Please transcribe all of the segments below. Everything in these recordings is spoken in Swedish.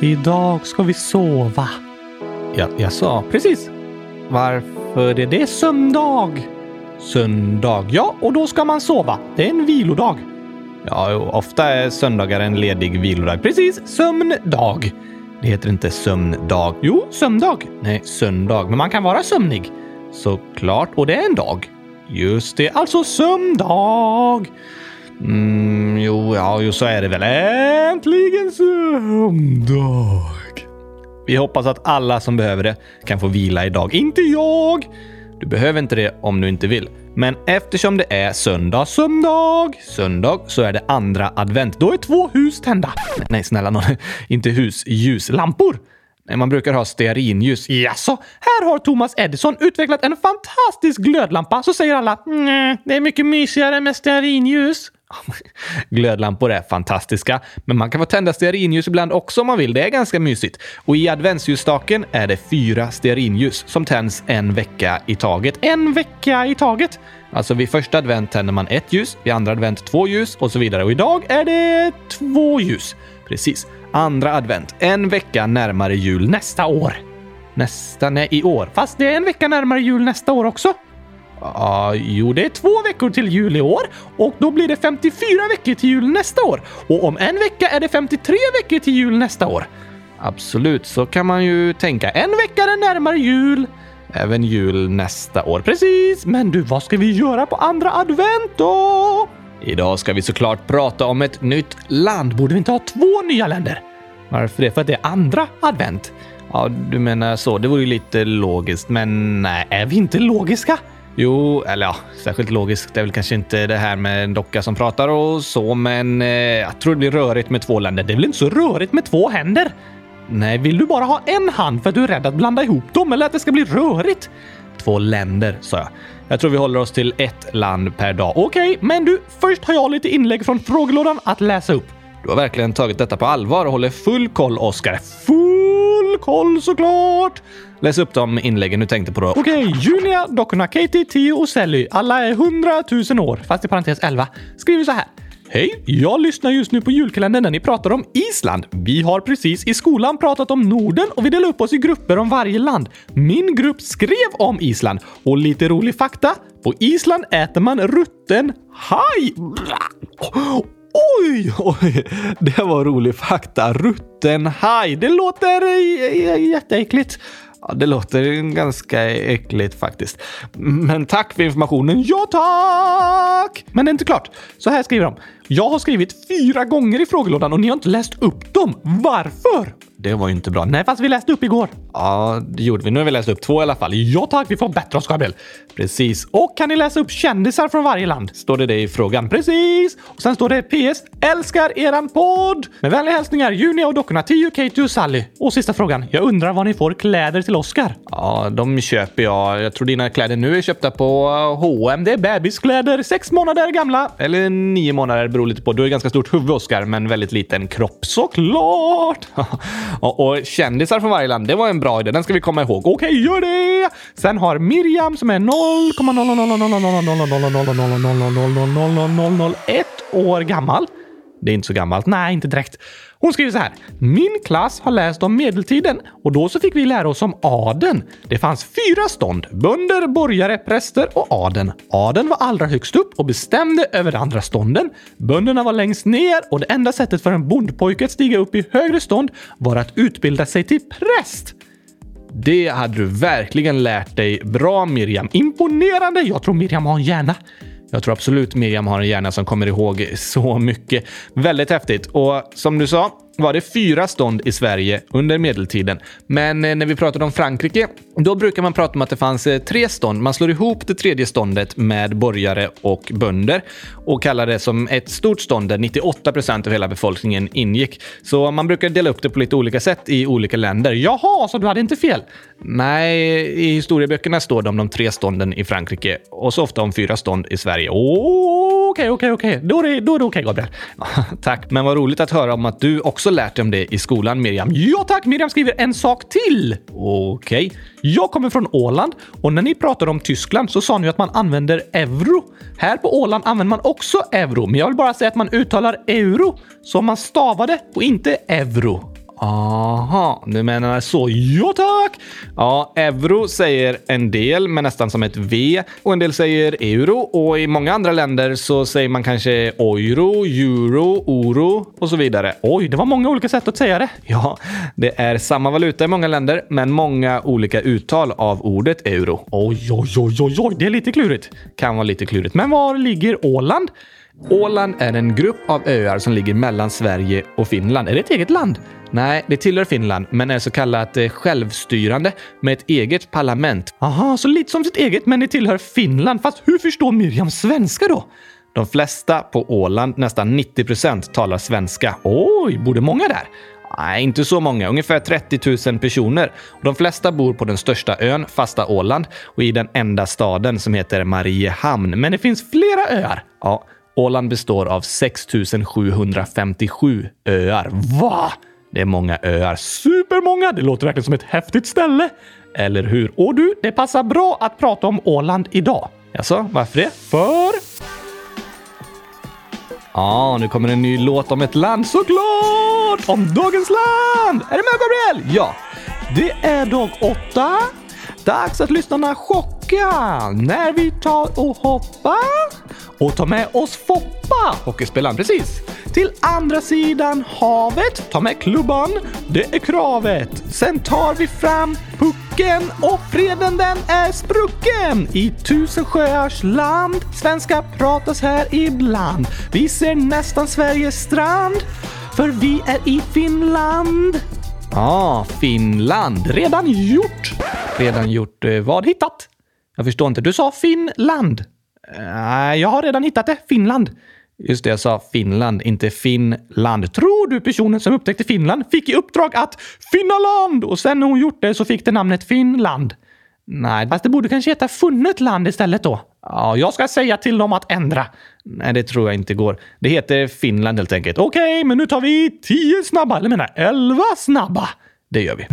Idag ska vi sova. Ja, jag sa precis. Varför är det söndag? Söndag, ja, och då ska man sova. Det är en vilodag. Ja, ofta är söndagar en ledig vilodag. Precis, sömndag. Det heter inte sömndag. Jo, sömndag. Nej, söndag. Men man kan vara sömnig. Såklart, och det är en dag. Just det, alltså sömndag. Mm, jo, ja, jo, så är det väl. Äntligen söndag. Vi hoppas att alla som behöver det kan få vila idag. Inte jag! Du behöver inte det om du inte vill. Men eftersom det är söndag, söndag, söndag så är det andra advent. Då är två hus tända. Nej, snälla någon. Inte hus, ljuslampor. Nej, man brukar ha stearinljus. Jaså? Här har Thomas Edison utvecklat en fantastisk glödlampa. Så säger alla nej, det är mycket mysigare med stearinljus. Glödlampor är fantastiska, men man kan få tända stearinljus ibland också om man vill. Det är ganska mysigt. Och i adventsljusstaken är det fyra stearinljus som tänds en vecka i taget. En vecka i taget! Alltså vid första advent tänder man ett ljus, vid andra advent två ljus och så vidare. Och idag är det två ljus. Precis. Andra advent, en vecka närmare jul nästa år. Nästa, nej, i år. Fast det är en vecka närmare jul nästa år också. Ja, uh, jo, det är två veckor till jul i år och då blir det 54 veckor till jul nästa år. Och om en vecka är det 53 veckor till jul nästa år. Absolut, så kan man ju tänka. En vecka är närmare jul. Även jul nästa år. Precis! Men du, vad ska vi göra på andra advent då? Idag ska vi såklart prata om ett nytt land. Borde vi inte ha två nya länder? Varför det? För att det är andra advent? Ja, du menar så. Det vore ju lite logiskt, men nej, är vi inte logiska? Jo, eller ja, särskilt logiskt är väl kanske inte det här med en docka som pratar och så, men eh, jag tror det blir rörigt med två länder. Det är väl inte så rörigt med två händer? Nej, vill du bara ha en hand för att du är rädd att blanda ihop dem eller att det ska bli rörigt? Två länder, sa jag. Jag tror vi håller oss till ett land per dag. Okej, okay, men du, först har jag lite inlägg från frågelådan att läsa upp. Du har verkligen tagit detta på allvar och håller full koll, Oskar. Full koll såklart! Läs upp de inläggen du tänkte på då. Okej, okay, Junia, dockorna Katie, Tio och Sally. Alla är 100 000 år, fast i parentes 11. Skriver så här. Hej! Jag lyssnar just nu på julkalendern när ni pratar om Island. Vi har precis i skolan pratat om Norden och vi delar upp oss i grupper om varje land. Min grupp skrev om Island och lite rolig fakta. På Island äter man rutten haj. Oj, oj, det var rolig fakta. Rutten haj. Det låter jätteäckligt. Ja, det låter ganska äckligt faktiskt. Men tack för informationen. Ja, tack! Men det är inte klart. Så här skriver de. Jag har skrivit fyra gånger i frågelådan och ni har inte läst upp dem. Varför? Det var ju inte bra. Nej, fast vi läste upp igår. Ja, det gjorde vi. Nu har vi läst upp två i alla fall. Ja tack, vi får bättre oss, Gabriel. Precis. Och kan ni läsa upp kändisar från varje land? Står det det i frågan? Precis. Och sen står det PS. Älskar eran podd! Med vänliga hälsningar Junia och dockorna Tio, Katie och Sally. Och sista frågan. Jag undrar var ni får kläder till Oscar? Ja, de köper jag. Jag tror dina kläder nu är köpta på H&M. Det är bebiskläder, sex månader gamla. Eller nio månader, beror lite på. Du har ganska stort huvud, Oscar, men väldigt liten kropp. Såklart! och, och kändisar från varje land, det var en bra idé. Den ska vi komma ihåg. Okej, okay, gör det! Sen har Miriam som är 0,0000000000001 år gammal. Det är inte så gammalt. Nej, inte direkt. Hon skriver så här. Min klass har läst om medeltiden och då så fick vi lära oss om adeln. Det fanns fyra stånd. Bönder, borgare, präster och adeln. Adeln var allra högst upp och bestämde över de andra stånden. Bönderna var längst ner och det enda sättet för en bondpojke att stiga upp i högre stånd var att utbilda sig till präst. Det hade du verkligen lärt dig bra Miriam. Imponerande! Jag tror Miriam har en hjärna. Jag tror absolut Miriam har en hjärna som kommer ihåg så mycket. Väldigt häftigt. Och som du sa, var det fyra stånd i Sverige under medeltiden. Men eh, när vi pratade om Frankrike, då brukar man prata om att det fanns eh, tre stånd. Man slår ihop det tredje ståndet med borgare och bönder och kallar det som ett stort stånd där 98 procent av hela befolkningen ingick. Så man brukar dela upp det på lite olika sätt i olika länder. Jaha, så du hade inte fel? Nej, i historieböckerna står det om de tre stånden i Frankrike och så ofta om fyra stånd i Sverige. Okej, okej, okej. Då är det, då är det okej, Gabriel. Tack, men vad roligt att höra om att du också lärt dig om det i skolan, Miriam. Ja tack! Miriam skriver en sak till. Okej. Okay. Jag kommer från Åland och när ni pratade om Tyskland så sa ni att man använder euro. Här på Åland använder man också euro, men jag vill bara säga att man uttalar euro som man stavade och inte euro. Aha, du menar så. Ja tack! Ja, euro säger en del men nästan som ett V och en del säger euro och i många andra länder så säger man kanske euro, euro, oro och så vidare. Oj, det var många olika sätt att säga det. Ja, det är samma valuta i många länder, men många olika uttal av ordet euro. Oj, oj, oj, oj, oj, det är lite klurigt. Kan vara lite klurigt. Men var ligger Åland? Åland är en grupp av öar som ligger mellan Sverige och Finland. Är det ett eget land? Nej, det tillhör Finland, men är så kallat eh, självstyrande med ett eget parlament. Aha, så lite som sitt eget, men det tillhör Finland. Fast hur förstår Miriam svenska då? De flesta på Åland, nästan 90 procent, talar svenska. Oj, bor det många där? Nej, inte så många. Ungefär 30 000 personer. De flesta bor på den största ön, fasta Åland, och i den enda staden som heter Mariehamn. Men det finns flera öar. Ja, Åland består av 6 757 öar. Va? Det är många öar. Supermånga! Det låter verkligen som ett häftigt ställe. Eller hur? Och du, det passar bra att prata om Åland idag. Alltså, varför det? För... Ja, ah, nu kommer en ny låt om ett land såklart! Om dagens land! Är du med Gabriel? Ja. Det är dag åtta. Dags att lyssnarna chockar när vi tar och hoppar och tar med oss Foppa, hockeyspelaren, precis. Till andra sidan havet, ta med klubban, det är kravet. Sen tar vi fram pucken och freden den är sprucken. I tusen sjöars land, svenska pratas här ibland. Vi ser nästan Sveriges strand, för vi är i Finland. Ja, ah, Finland. Redan gjort. Redan gjort eh, vad? Hittat? Jag förstår inte. Du sa Finland. Nej, jag har redan hittat det. Finland. Just det, jag sa Finland, inte Finland. Tror du personen som upptäckte Finland fick i uppdrag att finna land och sen när hon gjort det så fick det namnet Finland? Nej, fast det borde kanske heta funnet land istället då. Ja, jag ska säga till dem att ändra. Nej, det tror jag inte går. Det heter Finland helt enkelt. Okej, okay, men nu tar vi tio snabba, eller menar elva snabba. Det gör vi.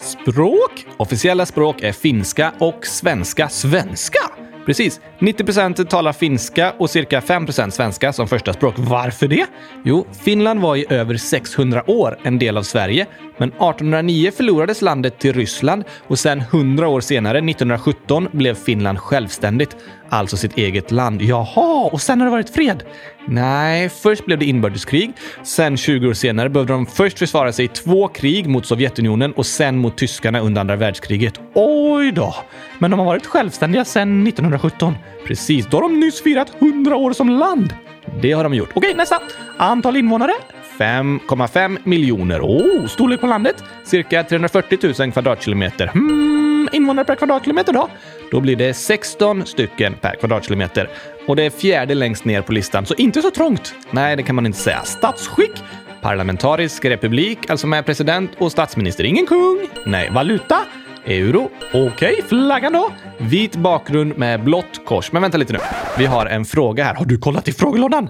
Språk? Officiella språk är finska och svenska. Svenska? Precis. 90% talar finska och cirka 5% svenska som första språk. Varför det? Jo, Finland var i över 600 år en del av Sverige, men 1809 förlorades landet till Ryssland och sen 100 år senare, 1917, blev Finland självständigt. Alltså sitt eget land. Jaha, och sen har det varit fred? Nej, först blev det inbördeskrig. Sen 20 år senare behövde de först försvara sig i två krig mot Sovjetunionen och sen mot tyskarna under andra världskriget. Oj då! Men de har varit självständiga sedan 1917. Precis, då har de nyss firat 100 år som land. Det har de gjort. Okej, nästa. Antal invånare? 5,5 miljoner. Oh, storlek på landet? Cirka 340 000 kvadratkilometer. Hmm, invånare per kvadratkilometer då? Då blir det 16 stycken per kvadratkilometer. Och det är fjärde längst ner på listan, så inte så trångt. Nej, det kan man inte säga. Statsskick? Parlamentarisk republik, alltså med president och statsminister. Ingen kung. Nej, valuta? Euro. Okej, okay, flaggan då? Vit bakgrund med blått kors. Men vänta lite nu. Vi har en fråga här. Har du kollat i frågelådan?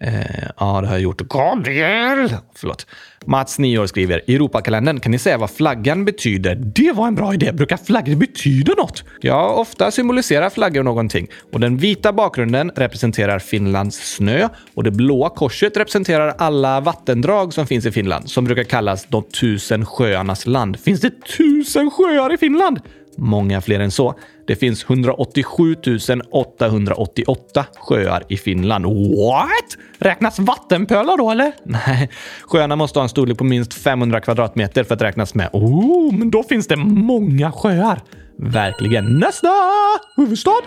Eh, ja, det har jag gjort. Gabriel! Förlåt. Mats, 9 år, skriver i Europakalendern. Kan ni säga vad flaggan betyder? Det var en bra idé. Brukar flaggor betyda något? Ja, ofta symboliserar flaggor någonting. Och den vita bakgrunden representerar Finlands snö och det blåa korset representerar alla vattendrag som finns i Finland, som brukar kallas de tusen sjöarnas land. Finns det tusen sjöar i Finland? Många fler än så. Det finns 187 888 sjöar i Finland. What? Räknas vattenpölar då eller? Nej, sjöarna måste ha en storlek på minst 500 kvadratmeter för att räknas med. Oh, men då finns det många sjöar. Verkligen. Nästa! Huvudstad?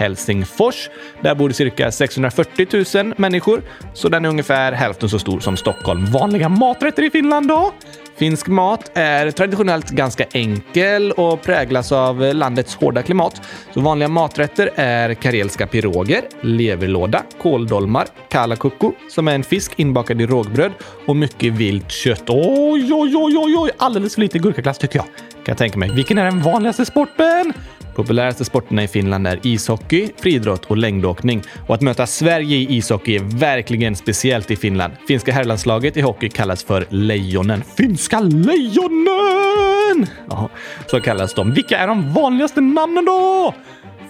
Helsingfors. Där bor det cirka 640 000 människor, så den är ungefär hälften så stor som Stockholm. Vanliga maträtter i Finland då? Finsk mat är traditionellt ganska enkel och präglas av landets hårda klimat. Så vanliga maträtter är karelska piroger, leverlåda, kåldolmar, kalakukko som är en fisk inbakad i rågbröd och mycket vilt kött. Oj, oj, oj, oj, oj! Alldeles för lite gurkaglass tycker jag. Kan jag tänka mig. Vilken är den vanligaste sporten? Populäraste sporterna i Finland är ishockey, friidrott och längdåkning. Och att möta Sverige i ishockey är verkligen speciellt i Finland. Finska herrlandslaget i hockey kallas för Lejonen. Finska Lejonen! Ja, så kallas de. Vilka är de vanligaste namnen då?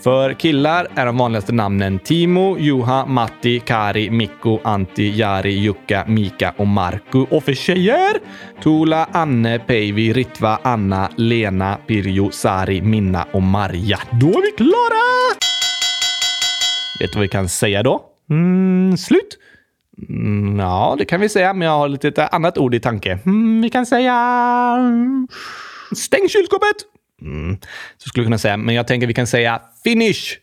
För killar är de vanligaste namnen Timo, Juha, Matti, Kari, Mikko, Antti, Jari, Jukka, Mika och Marku. Och för tjejer? Tula, Anne, Päivi, Ritva, Anna, Lena, Pirjo, Sari, Minna och Marja. Då är vi klara! Vet du vad vi kan säga då? Mm, slut. Mm, ja, det kan vi säga, men jag har lite ett annat ord i tanke. Mm, vi kan säga... Stäng kylskåpet! Mm, så skulle vi kunna säga, men jag tänker vi kan säga finish.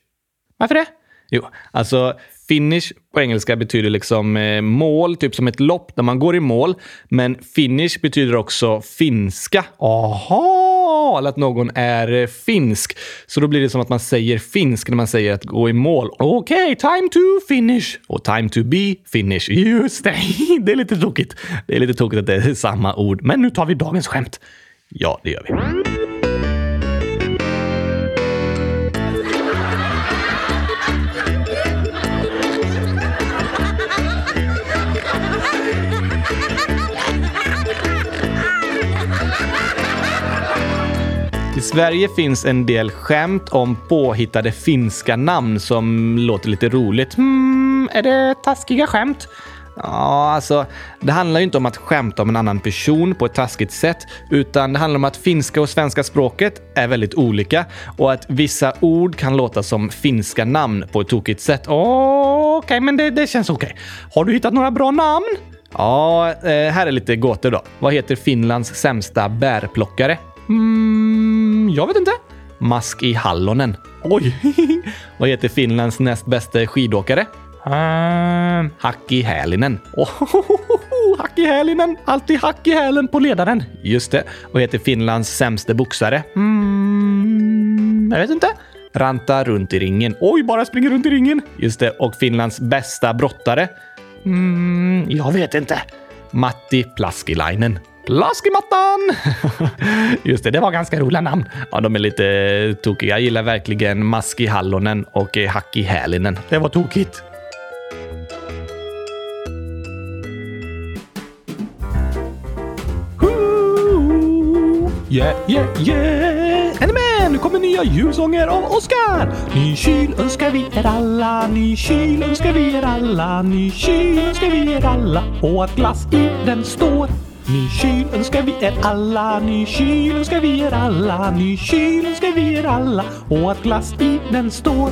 Varför det? Jo, alltså finish på engelska betyder liksom eh, mål, typ som ett lopp där man går i mål. Men finish betyder också finska. Aha! Eller att någon är eh, finsk. Så då blir det som att man säger finsk när man säger att gå i mål. Okej, okay, time to finish. Och time to be finish. Just det, det är lite tokigt. Det är lite tokigt att det är samma ord. Men nu tar vi dagens skämt. Ja, det gör vi. I Sverige finns en del skämt om påhittade finska namn som låter lite roligt. Hmm, är det taskiga skämt? Ja, alltså, det handlar ju inte om att skämta om en annan person på ett taskigt sätt, utan det handlar om att finska och svenska språket är väldigt olika och att vissa ord kan låta som finska namn på ett tokigt sätt. Okej, okay, men det, det känns okej. Okay. Har du hittat några bra namn? Ja, eh, här är lite gåtor då. Vad heter Finlands sämsta bärplockare? Mm, jag vet inte. Mask i hallonen. Oj! Vad heter Finlands näst bästa skidåkare? Uh, hack i hälinen. Oh, hack i hälinen! Alltid hack i hälen på ledaren. Just det. Vad heter Finlands sämsta boxare? Mm, jag vet inte. Ranta runt i ringen. Oj, bara springer runt i ringen. Just det. Och Finlands bästa brottare? Mm, jag vet inte. Matti Plaskilainen. Plaskimattan! Just det, det var ganska roliga namn. Ja, de är lite tokiga. Jag gillar verkligen Maski Hallonen och Hacki Hälinen. Det var tokigt. Yeah, yeah, yeah! Är ni med? Nu kommer nya julsånger av Oskar! Ny kyl önskar vi er alla, ny kyl önskar vi er alla, ny kyl önskar vi er alla och att glass i den står. Ny kyl önskar vi er alla, ny kyl önskar vi er alla, ny kyl önskar vi er alla och att glass i den står.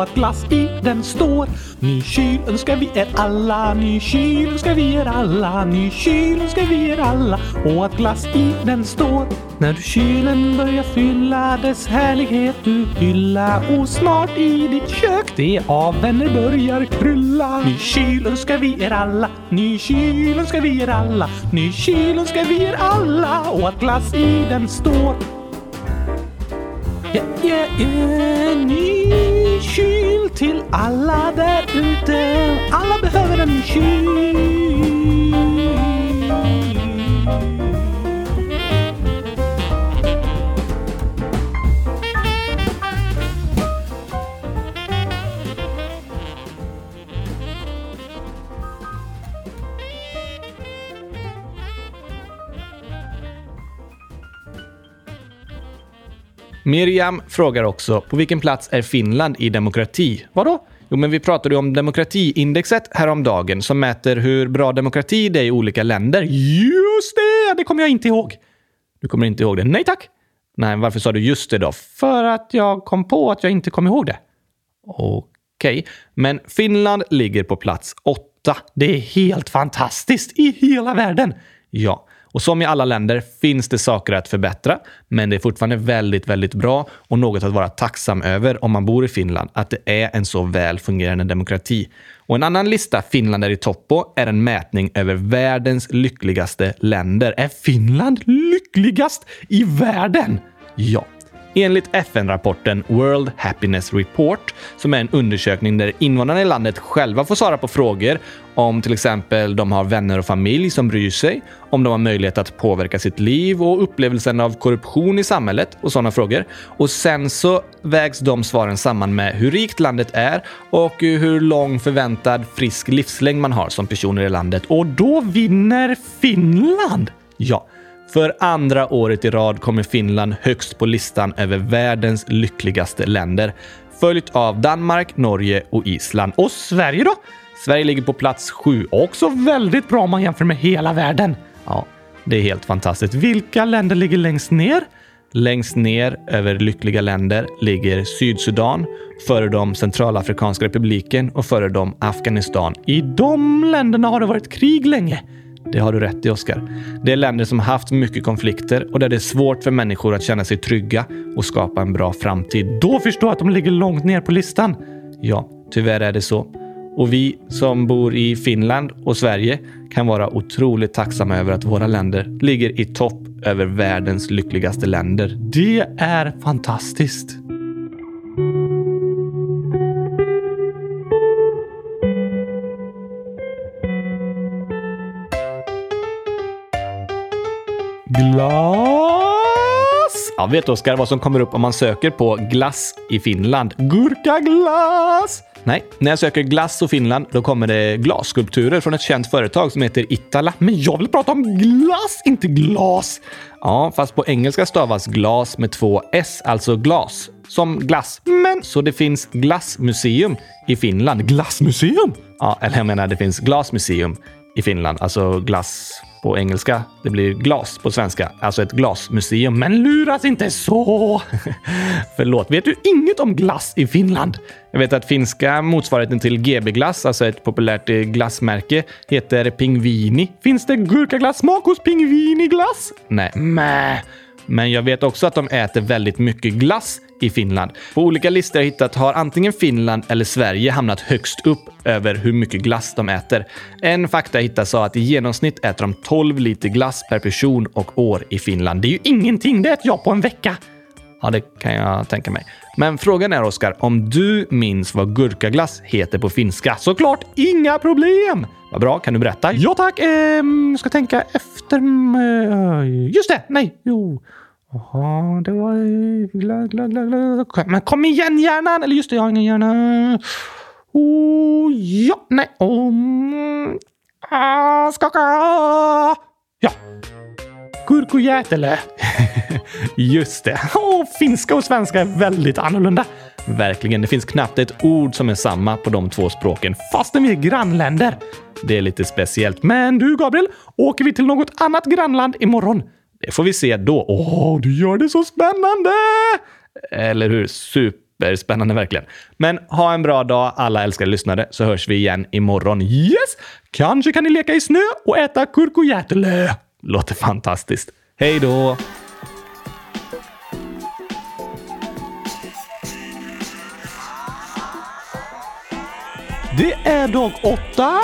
att glass i den står. Ny kyl önskar vi er alla, ny kyl önskar vi er alla, ny kyl önskar vi er alla och att glass i den står. När du kylen börjar fylla dess härlighet du hylla och snart i ditt kök det av vänner börjar krylla. Ny kyl önskar vi er alla, ny kyl önskar vi er alla, ny kyl önskar vi er alla och att glass i den står. Yeah, yeah, yeah, ny kyl till alla där ute. Alla behöver en kyl. Miriam frågar också, på vilken plats är Finland i demokrati? Vadå? Jo, men vi pratade ju om demokratiindexet häromdagen som mäter hur bra demokrati det är i olika länder. Just det! Det kommer jag inte ihåg. Du kommer inte ihåg det? Nej tack! Nej, varför sa du just det då? För att jag kom på att jag inte kom ihåg det. Okej, okay. men Finland ligger på plats åtta. Det är helt fantastiskt i hela världen. Ja, och som i alla länder finns det saker att förbättra, men det är fortfarande väldigt, väldigt bra och något att vara tacksam över om man bor i Finland, att det är en så väl fungerande demokrati. Och en annan lista Finland är i topp på är en mätning över världens lyckligaste länder. Är Finland lyckligast i världen? Ja, Enligt FN-rapporten World Happiness Report, som är en undersökning där invånarna i landet själva får svara på frågor om till exempel de har vänner och familj som bryr sig, om de har möjlighet att påverka sitt liv och upplevelsen av korruption i samhället och sådana frågor. Och sen så vägs de svaren samman med hur rikt landet är och hur lång förväntad frisk livslängd man har som personer i landet. Och då vinner Finland! Ja, för andra året i rad kommer Finland högst på listan över världens lyckligaste länder. Följt av Danmark, Norge och Island. Och Sverige då? Sverige ligger på plats sju. Också väldigt bra om man jämför med hela världen. Ja, det är helt fantastiskt. Vilka länder ligger längst ner? Längst ner över lyckliga länder ligger Sydsudan, före dem Centralafrikanska republiken och före dem Afghanistan. I de länderna har det varit krig länge. Det har du rätt i, Oskar. Det är länder som haft mycket konflikter och där det är svårt för människor att känna sig trygga och skapa en bra framtid. Då förstår jag att de ligger långt ner på listan. Ja, tyvärr är det så. Och vi som bor i Finland och Sverige kan vara otroligt tacksamma över att våra länder ligger i topp över världens lyckligaste länder. Det är fantastiskt! Vet Oskar vad som kommer upp om man söker på glass i Finland? Gurkaglass! Nej, när jag söker glass och Finland, då kommer det glasskulpturer från ett känt företag som heter Itala. Men jag vill prata om glass, inte glas! Ja, fast på engelska stavas glas med två s, alltså glas. Som glass. Men så det finns glassmuseum i Finland. Glassmuseum? Ja, eller jag menar det finns glasmuseum i Finland, alltså glass på engelska. Det blir glas på svenska, alltså ett glasmuseum. Men luras inte så! Förlåt, vet du inget om glass i Finland? Jag vet att finska motsvarigheten till GB-glass, alltså ett populärt eh, glassmärke, heter Pingvini. Finns det gurkaglass-smak hos Pingvini-glass? Nej. Mäh. Men jag vet också att de äter väldigt mycket glass i Finland. På olika listor jag hittat har antingen Finland eller Sverige hamnat högst upp över hur mycket glass de äter. En fakta jag hittade sa att i genomsnitt äter de 12 liter glass per person och år i Finland. Det är ju ingenting, det äter jag på en vecka. Ja, det kan jag tänka mig. Men frågan är, Oskar, om du minns vad gurkaglass heter på finska? Såklart inga problem! Vad bra, kan du berätta? Ja tack, ehm, ska tänka efter. Mm, eh, just det, nej, jo. Jaha, det var... Glad. Men kom igen hjärnan! Eller just det, jag har ingen hjärna. Oh, ja, nej. Oh, ah, skaka! Ja. Kurkujätele. Just det. Oh, finska och svenska är väldigt annorlunda. Verkligen. Det finns knappt ett ord som är samma på de två språken, fastän vi är grannländer. Det är lite speciellt. Men du, Gabriel, åker vi till något annat grannland imorgon? Det får vi se då. Åh, du gör det så spännande! Eller hur? Superspännande verkligen. Men ha en bra dag alla älskade lyssnare så hörs vi igen imorgon. Yes! Kanske kan ni leka i snö och äta kurkojätelö. Låter fantastiskt. Hej då! Det är dag åtta.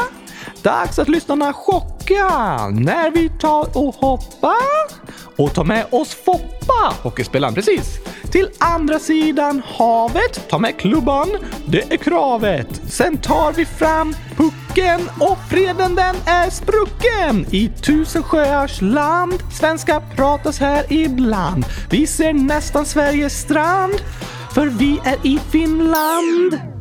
Dags att lyssnarna chocka när vi tar och hoppar och ta med oss Foppa, hockeyspelaren, precis. Till andra sidan havet, ta med klubban, det är kravet. Sen tar vi fram pucken och freden den är sprucken. I tusen sjöars land, svenska pratas här ibland. Vi ser nästan Sveriges strand, för vi är i Finland.